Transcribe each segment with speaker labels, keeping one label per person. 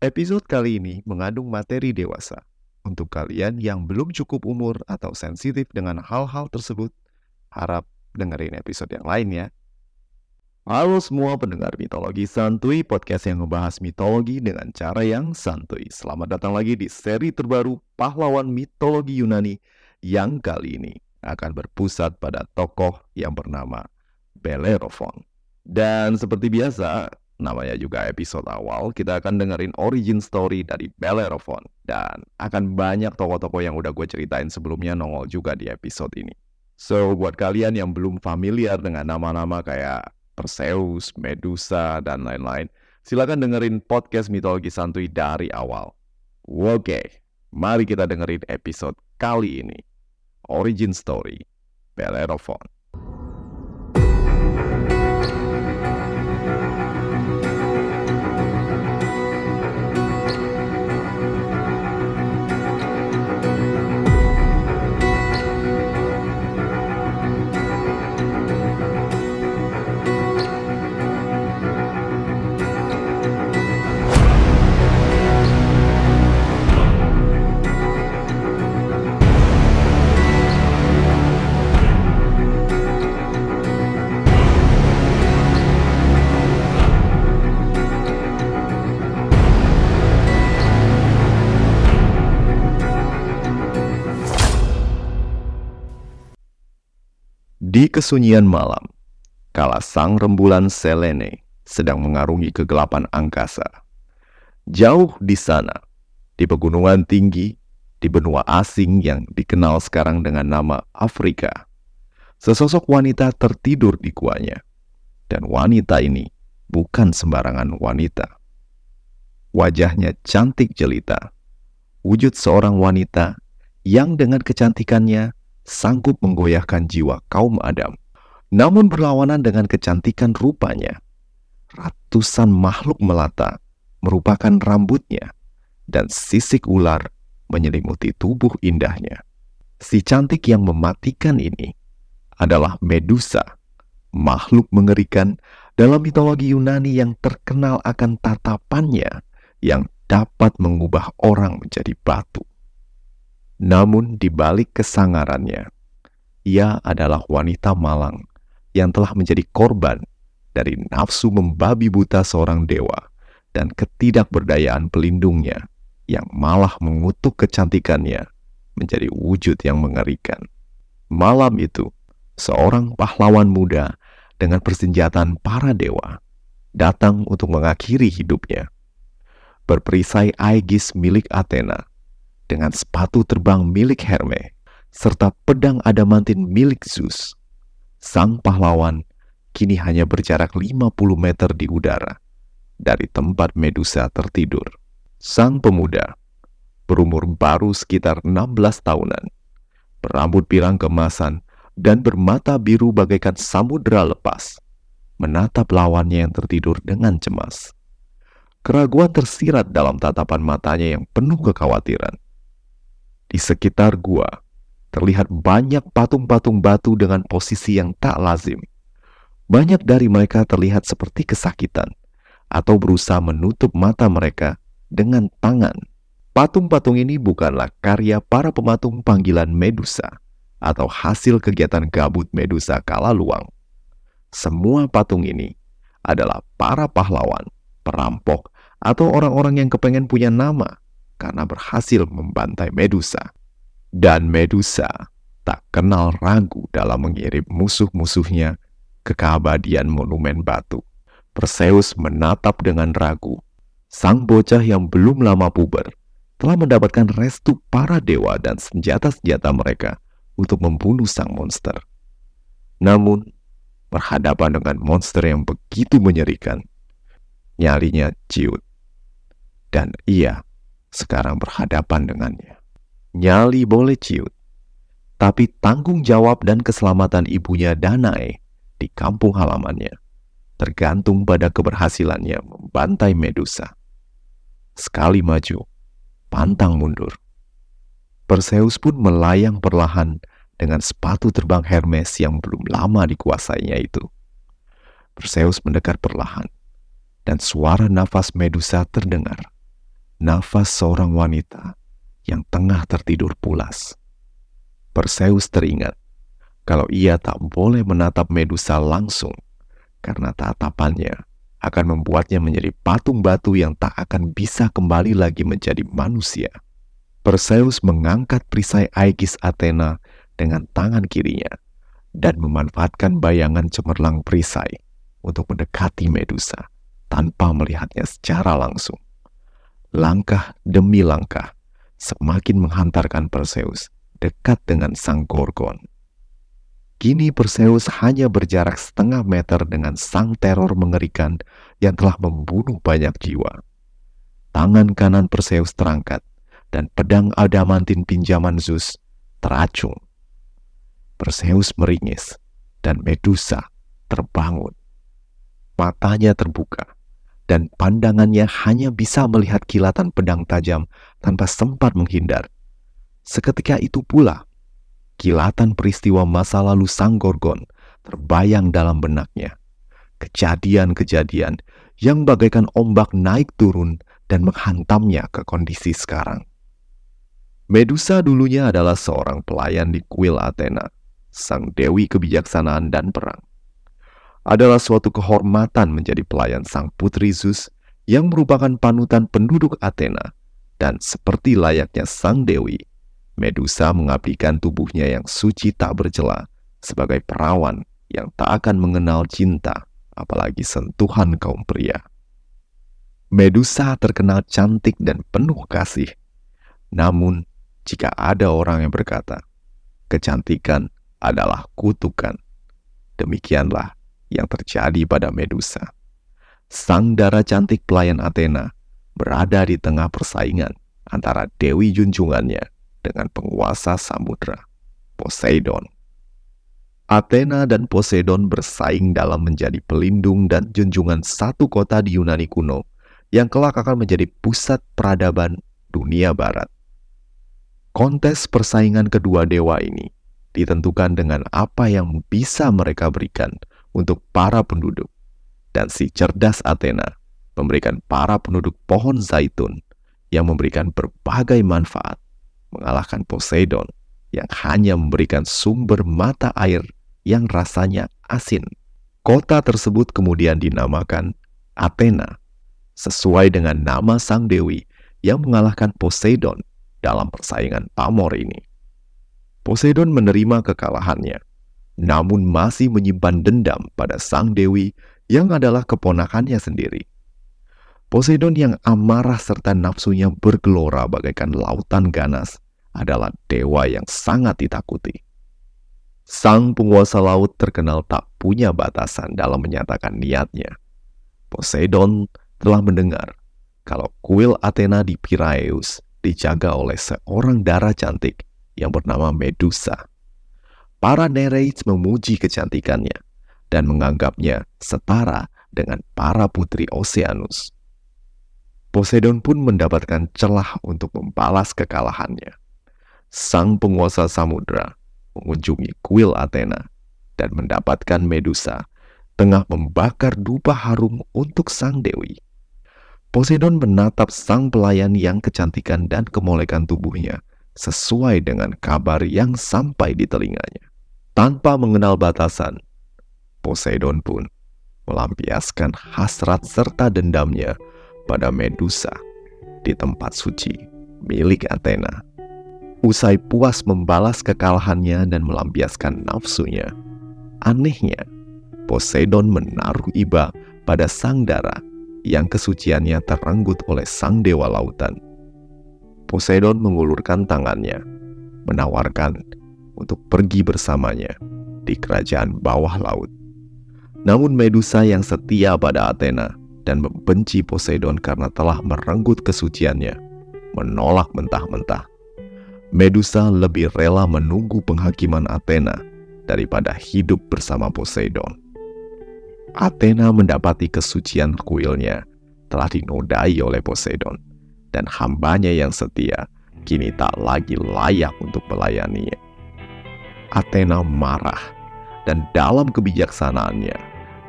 Speaker 1: Episode kali ini mengandung materi dewasa. Untuk kalian yang belum cukup umur atau sensitif dengan hal-hal tersebut, harap dengerin episode yang lain ya. Halo semua pendengar mitologi santuy, podcast yang membahas mitologi dengan cara yang santuy. Selamat datang lagi di seri terbaru pahlawan mitologi Yunani yang kali ini akan berpusat pada tokoh yang bernama Bellerophon. Dan seperti biasa, namanya juga episode awal, kita akan dengerin origin story dari Bellerophon. Dan akan banyak tokoh-tokoh yang udah gue ceritain sebelumnya nongol juga di episode ini. So, buat kalian yang belum familiar dengan nama-nama kayak Perseus, Medusa, dan lain-lain, silakan dengerin podcast mitologi santuy dari awal. Oke, mari kita dengerin episode kali ini. Origin Story, Bellerophon. Di kesunyian malam, kala sang rembulan Selene sedang mengarungi kegelapan angkasa. Jauh di sana, di pegunungan tinggi, di benua asing yang dikenal sekarang dengan nama Afrika, sesosok wanita tertidur di guanya. Dan wanita ini bukan sembarangan wanita. Wajahnya cantik jelita, wujud seorang wanita yang dengan kecantikannya sanggup menggoyahkan jiwa kaum Adam. Namun berlawanan dengan kecantikan rupanya, ratusan makhluk melata merupakan rambutnya dan sisik ular menyelimuti tubuh indahnya. Si cantik yang mematikan ini adalah Medusa, makhluk mengerikan dalam mitologi Yunani yang terkenal akan tatapannya yang dapat mengubah orang menjadi batu. Namun di balik kesangarannya, ia adalah wanita malang yang telah menjadi korban dari nafsu membabi buta seorang dewa dan ketidakberdayaan pelindungnya yang malah mengutuk kecantikannya menjadi wujud yang mengerikan. Malam itu, seorang pahlawan muda dengan persenjataan para dewa datang untuk mengakhiri hidupnya. Berperisai Aegis milik Athena, dengan sepatu terbang milik Herme, serta pedang adamantin milik Zeus. Sang pahlawan kini hanya berjarak 50 meter di udara dari tempat Medusa tertidur. Sang pemuda berumur baru sekitar 16 tahunan, berambut pirang kemasan dan bermata biru bagaikan samudera lepas, menatap lawannya yang tertidur dengan cemas. Keraguan tersirat dalam tatapan matanya yang penuh kekhawatiran. Di sekitar gua, terlihat banyak patung-patung batu dengan posisi yang tak lazim. Banyak dari mereka terlihat seperti kesakitan atau berusaha menutup mata mereka dengan tangan. Patung-patung ini bukanlah karya para pematung panggilan Medusa atau hasil kegiatan gabut Medusa kala luang. Semua patung ini adalah para pahlawan, perampok, atau orang-orang yang kepengen punya nama karena berhasil membantai Medusa. Dan Medusa tak kenal ragu dalam mengirim musuh-musuhnya ke keabadian monumen batu. Perseus menatap dengan ragu. Sang bocah yang belum lama puber telah mendapatkan restu para dewa dan senjata-senjata mereka untuk membunuh sang monster. Namun, berhadapan dengan monster yang begitu menyerikan, nyalinya ciut. Dan ia sekarang berhadapan dengannya. Nyali boleh ciut, tapi tanggung jawab dan keselamatan ibunya Danae di kampung halamannya tergantung pada keberhasilannya membantai Medusa. Sekali maju, pantang mundur. Perseus pun melayang perlahan dengan sepatu terbang Hermes yang belum lama dikuasainya itu. Perseus mendekat perlahan, dan suara nafas Medusa terdengar nafas seorang wanita yang tengah tertidur pulas. Perseus teringat kalau ia tak boleh menatap Medusa langsung karena tatapannya akan membuatnya menjadi patung batu yang tak akan bisa kembali lagi menjadi manusia. Perseus mengangkat perisai Aegis Athena dengan tangan kirinya dan memanfaatkan bayangan cemerlang perisai untuk mendekati Medusa tanpa melihatnya secara langsung. Langkah demi langkah semakin menghantarkan Perseus dekat dengan sang Gorgon. Kini Perseus hanya berjarak setengah meter dengan sang teror mengerikan yang telah membunuh banyak jiwa. Tangan kanan Perseus terangkat dan pedang adamantin pinjaman Zeus teracung. Perseus meringis dan Medusa terbangun. Matanya terbuka dan pandangannya hanya bisa melihat kilatan pedang tajam tanpa sempat menghindar. Seketika itu pula, kilatan peristiwa masa lalu sang Gorgon terbayang dalam benaknya. Kejadian-kejadian yang bagaikan ombak naik turun dan menghantamnya ke kondisi sekarang. Medusa dulunya adalah seorang pelayan di kuil Athena, sang dewi kebijaksanaan dan perang. Adalah suatu kehormatan menjadi pelayan sang putri Zeus yang merupakan panutan penduduk Athena, dan seperti layaknya sang dewi, Medusa mengabdikan tubuhnya yang suci tak bercela sebagai perawan yang tak akan mengenal cinta, apalagi sentuhan kaum pria. Medusa terkenal cantik dan penuh kasih. Namun, jika ada orang yang berkata, kecantikan adalah kutukan. Demikianlah yang terjadi pada Medusa. Sang darah cantik pelayan Athena berada di tengah persaingan antara dewi junjungannya dengan penguasa samudra, Poseidon. Athena dan Poseidon bersaing dalam menjadi pelindung dan junjungan satu kota di Yunani kuno yang kelak akan menjadi pusat peradaban dunia barat. Kontes persaingan kedua dewa ini ditentukan dengan apa yang bisa mereka berikan untuk para penduduk. Dan si cerdas Athena memberikan para penduduk pohon zaitun yang memberikan berbagai manfaat, mengalahkan Poseidon yang hanya memberikan sumber mata air yang rasanya asin. Kota tersebut kemudian dinamakan Athena, sesuai dengan nama sang dewi yang mengalahkan Poseidon dalam persaingan pamor ini. Poseidon menerima kekalahannya, namun masih menyimpan dendam pada sang dewi yang adalah keponakannya sendiri. Poseidon yang amarah serta nafsunya bergelora bagaikan lautan ganas adalah dewa yang sangat ditakuti. Sang penguasa laut terkenal tak punya batasan dalam menyatakan niatnya. Poseidon telah mendengar kalau kuil Athena di Piraeus dijaga oleh seorang darah cantik yang bernama Medusa. Para Nereids memuji kecantikannya dan menganggapnya setara dengan para putri Oceanus. Poseidon pun mendapatkan celah untuk membalas kekalahannya. Sang penguasa samudra mengunjungi kuil Athena dan mendapatkan Medusa tengah membakar dupa harum untuk sang dewi. Poseidon menatap sang pelayan yang kecantikan dan kemolekan tubuhnya sesuai dengan kabar yang sampai di telinganya. Tanpa mengenal batasan, Poseidon pun melampiaskan hasrat serta dendamnya pada Medusa di tempat suci milik Athena. Usai puas membalas kekalahannya dan melampiaskan nafsunya, anehnya Poseidon menaruh iba pada sang darah yang kesuciannya terenggut oleh sang dewa lautan. Poseidon mengulurkan tangannya, menawarkan untuk pergi bersamanya di kerajaan bawah laut. Namun Medusa yang setia pada Athena dan membenci Poseidon karena telah merenggut kesuciannya, menolak mentah-mentah. Medusa lebih rela menunggu penghakiman Athena daripada hidup bersama Poseidon. Athena mendapati kesucian kuilnya telah dinodai oleh Poseidon, dan hambanya yang setia kini tak lagi layak untuk melayaninya. Athena marah, dan dalam kebijaksanaannya,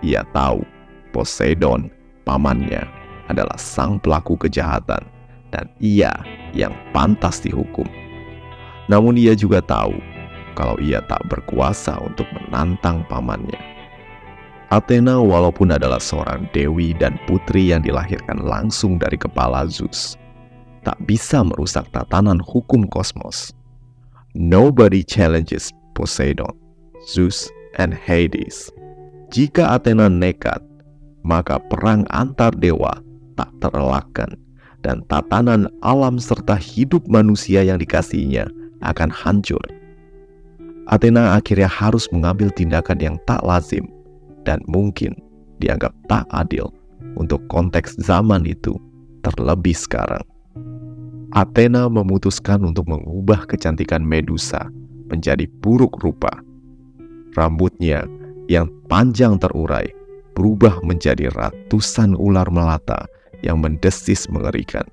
Speaker 1: ia tahu Poseidon, pamannya, adalah sang pelaku kejahatan dan ia yang pantas dihukum. Namun ia juga tahu kalau ia tak berkuasa untuk menantang pamannya. Athena walaupun adalah seorang dewi dan putri yang dilahirkan langsung dari kepala Zeus, tak bisa merusak tatanan hukum kosmos. Nobody challenges Poseidon, Zeus, and Hades. Jika Athena nekat, maka perang antar dewa tak terelakkan dan tatanan alam serta hidup manusia yang dikasihnya akan hancur. Athena akhirnya harus mengambil tindakan yang tak lazim dan mungkin dianggap tak adil untuk konteks zaman itu, terlebih sekarang. Athena memutuskan untuk mengubah kecantikan Medusa menjadi buruk rupa. Rambutnya yang panjang terurai berubah menjadi ratusan ular melata yang mendesis mengerikan.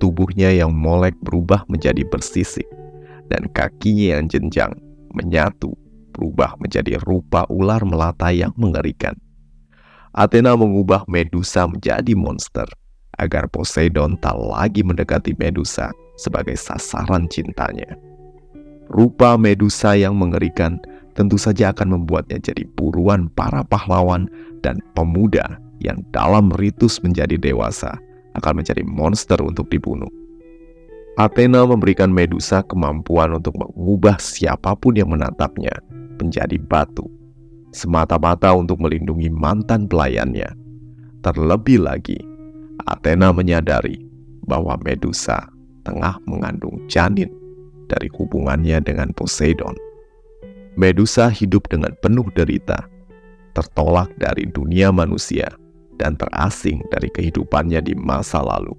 Speaker 1: Tubuhnya yang molek berubah menjadi bersisik, dan kakinya yang jenjang menyatu berubah menjadi rupa ular melata yang mengerikan. Athena mengubah Medusa menjadi monster agar Poseidon tak lagi mendekati Medusa sebagai sasaran cintanya. Rupa Medusa yang mengerikan tentu saja akan membuatnya jadi buruan para pahlawan dan pemuda yang dalam ritus menjadi dewasa akan menjadi monster untuk dibunuh. Athena memberikan Medusa kemampuan untuk mengubah siapa pun yang menatapnya menjadi batu, semata-mata untuk melindungi mantan pelayannya. Terlebih lagi, Athena menyadari bahwa Medusa tengah mengandung janin dari hubungannya dengan Poseidon. Medusa hidup dengan penuh derita, tertolak dari dunia manusia, dan terasing dari kehidupannya di masa lalu.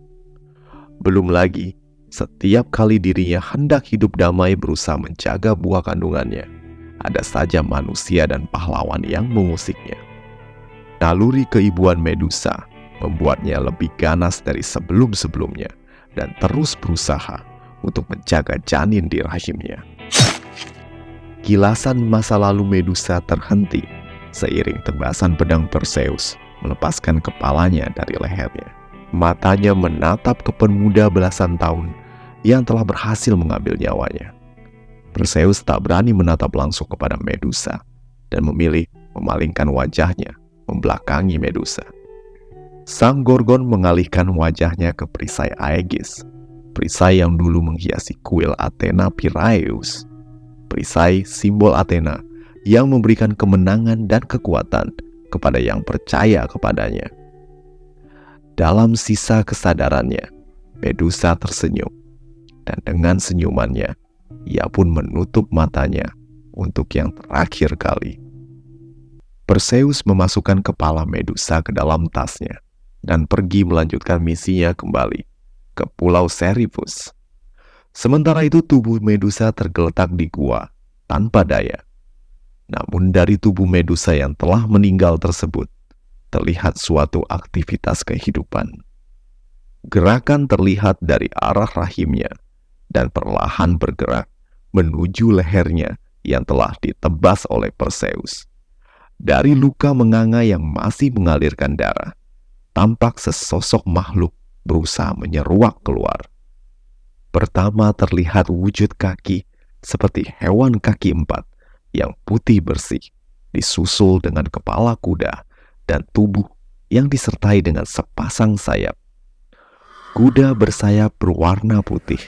Speaker 1: Belum lagi, setiap kali dirinya hendak hidup damai berusaha menjaga buah kandungannya, ada saja manusia dan pahlawan yang mengusiknya. Naluri keibuan Medusa membuatnya lebih ganas dari sebelum-sebelumnya dan terus berusaha untuk menjaga janin di rahimnya. Kilasan masa lalu Medusa terhenti seiring tebasan pedang Perseus melepaskan kepalanya dari lehernya. Matanya menatap ke pemuda belasan tahun yang telah berhasil mengambil nyawanya. Perseus tak berani menatap langsung kepada Medusa dan memilih memalingkan wajahnya membelakangi Medusa. Sang Gorgon mengalihkan wajahnya ke perisai Aegis, perisai yang dulu menghiasi kuil Athena Piraeus. Perisai simbol Athena yang memberikan kemenangan dan kekuatan kepada yang percaya kepadanya. Dalam sisa kesadarannya, Medusa tersenyum, dan dengan senyumannya, ia pun menutup matanya untuk yang terakhir kali. Perseus memasukkan kepala Medusa ke dalam tasnya dan pergi melanjutkan misinya kembali ke Pulau Serifus. Sementara itu tubuh Medusa tergeletak di gua tanpa daya. Namun dari tubuh Medusa yang telah meninggal tersebut, terlihat suatu aktivitas kehidupan. Gerakan terlihat dari arah rahimnya dan perlahan bergerak menuju lehernya yang telah ditebas oleh Perseus. Dari luka menganga yang masih mengalirkan darah, tampak sesosok makhluk berusaha menyeruak keluar. Pertama terlihat wujud kaki seperti hewan kaki empat yang putih bersih, disusul dengan kepala kuda dan tubuh yang disertai dengan sepasang sayap. Kuda bersayap berwarna putih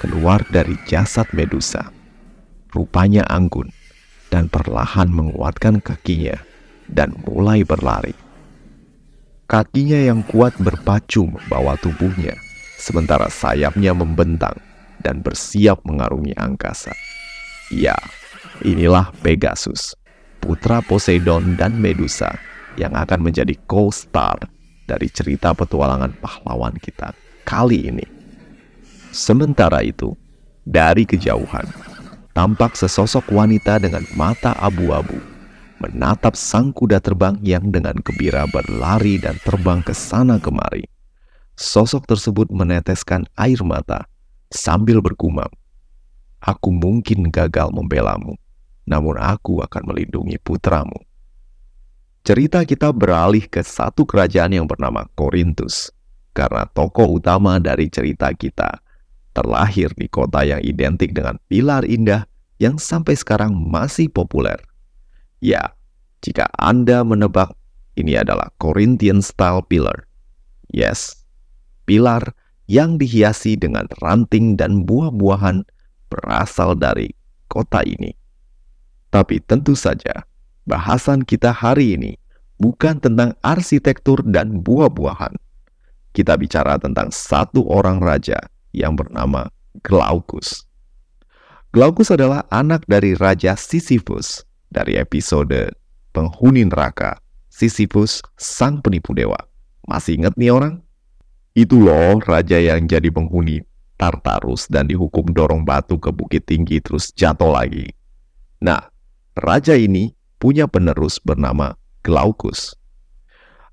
Speaker 1: keluar dari jasad Medusa. Rupanya anggun dan perlahan menguatkan kakinya dan mulai berlari. Kakinya yang kuat berpacu membawa tubuhnya, sementara sayapnya membentang dan bersiap mengarungi angkasa. Ya, inilah Pegasus, putra Poseidon dan Medusa yang akan menjadi co-star dari cerita petualangan pahlawan kita kali ini. Sementara itu, dari kejauhan, tampak sesosok wanita dengan mata abu-abu menatap sang kuda terbang yang dengan gembira berlari dan terbang ke sana kemari. Sosok tersebut meneteskan air mata sambil bergumam, Aku mungkin gagal membelamu, namun aku akan melindungi putramu. Cerita kita beralih ke satu kerajaan yang bernama Korintus, karena tokoh utama dari cerita kita terlahir di kota yang identik dengan pilar indah yang sampai sekarang masih populer. Ya, jika Anda menebak ini adalah Corinthian style pillar. Yes, pilar yang dihiasi dengan ranting dan buah-buahan berasal dari kota ini. Tapi tentu saja, bahasan kita hari ini bukan tentang arsitektur dan buah-buahan. Kita bicara tentang satu orang raja yang bernama Glaucus. Glaucus adalah anak dari Raja Sisyphus dari episode Penghuni Neraka, Sisyphus Sang Penipu Dewa. Masih ingat nih orang? Itu loh raja yang jadi penghuni Tartarus dan dihukum dorong batu ke bukit tinggi terus jatuh lagi. Nah, raja ini punya penerus bernama Glaucus.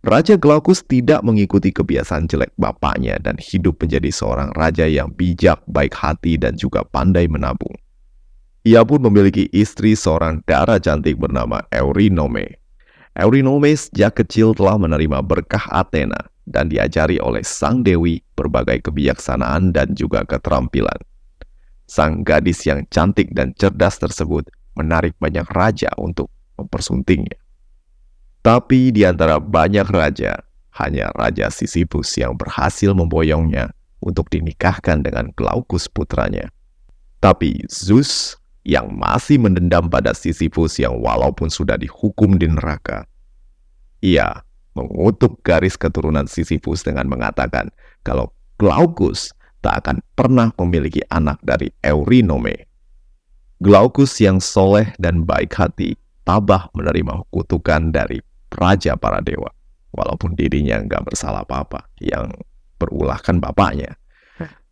Speaker 1: Raja Glaucus tidak mengikuti kebiasaan jelek bapaknya dan hidup menjadi seorang raja yang bijak, baik hati, dan juga pandai menabung. Ia pun memiliki istri seorang darah cantik bernama Eurinome. Eurinome sejak kecil telah menerima berkah Athena dan diajari oleh sang dewi berbagai kebijaksanaan dan juga keterampilan. Sang gadis yang cantik dan cerdas tersebut menarik banyak raja untuk mempersuntingnya. Tapi di antara banyak raja, hanya Raja Sisyphus yang berhasil memboyongnya untuk dinikahkan dengan Glaucus putranya. Tapi Zeus yang masih mendendam pada Sisyphus yang walaupun sudah dihukum di neraka, ia mengutuk garis keturunan Sisyphus dengan mengatakan kalau Glaucus tak akan pernah memiliki anak dari Eurinome. Glaucus yang soleh dan baik hati tabah menerima kutukan dari raja para dewa. Walaupun dirinya nggak bersalah apa-apa, yang berulahkan bapaknya.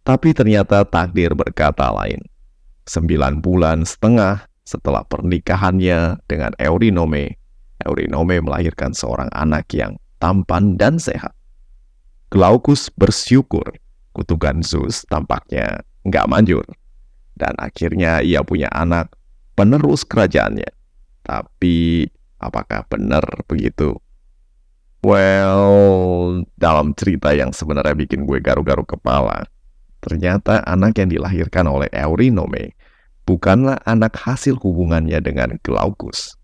Speaker 1: Tapi ternyata takdir berkata lain. Sembilan bulan setengah setelah pernikahannya dengan Eurinome, Eurinome melahirkan seorang anak yang tampan dan sehat. Glaucus bersyukur kutukan Zeus tampaknya nggak manjur. Dan akhirnya ia punya anak penerus kerajaannya. Tapi apakah benar begitu? Well, dalam cerita yang sebenarnya bikin gue garu-garu kepala, ternyata anak yang dilahirkan oleh Eurinome bukanlah anak hasil hubungannya dengan Glaucus,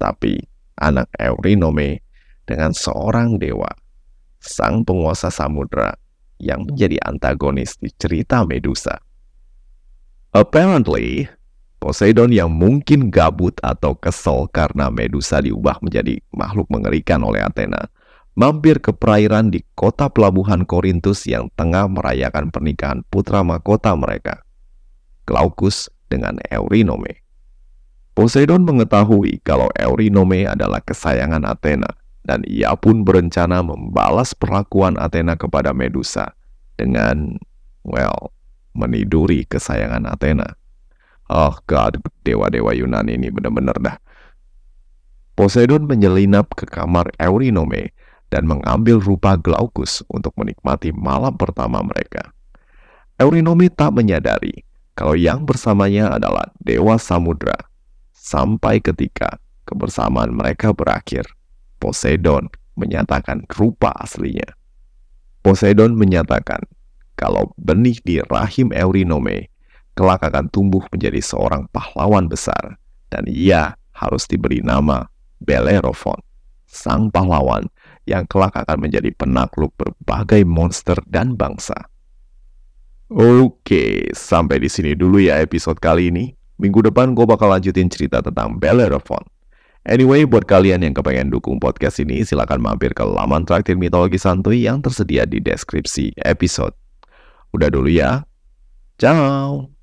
Speaker 1: tapi anak Eurinome dengan seorang dewa, sang penguasa samudra yang menjadi antagonis di cerita Medusa. Apparently, Poseidon yang mungkin gabut atau kesel karena Medusa diubah menjadi makhluk mengerikan oleh Athena, mampir ke perairan di kota pelabuhan Korintus yang tengah merayakan pernikahan putra mahkota mereka, Glaucus dengan Eurynome. Poseidon mengetahui kalau Eurynome adalah kesayangan Athena, dan ia pun berencana membalas perlakuan Athena kepada Medusa dengan, well, meniduri kesayangan Athena. Oh God, dewa-dewa Yunani ini benar-benar dah. Poseidon menyelinap ke kamar Eurynome dan mengambil rupa Glaucus untuk menikmati malam pertama mereka. Eurynome tak menyadari kalau yang bersamanya adalah dewa samudra sampai ketika kebersamaan mereka berakhir. Poseidon menyatakan rupa aslinya. Poseidon menyatakan kalau benih di rahim Eurynome kelak akan tumbuh menjadi seorang pahlawan besar dan ia harus diberi nama Bellerophon, sang pahlawan yang kelak akan menjadi penakluk berbagai monster dan bangsa. Oke, sampai di sini dulu ya episode kali ini. Minggu depan gue bakal lanjutin cerita tentang Bellerophon. Anyway, buat kalian yang kepengen dukung podcast ini, silahkan mampir ke laman traktir mitologi santuy yang tersedia di deskripsi episode. Udah dulu ya. Ciao!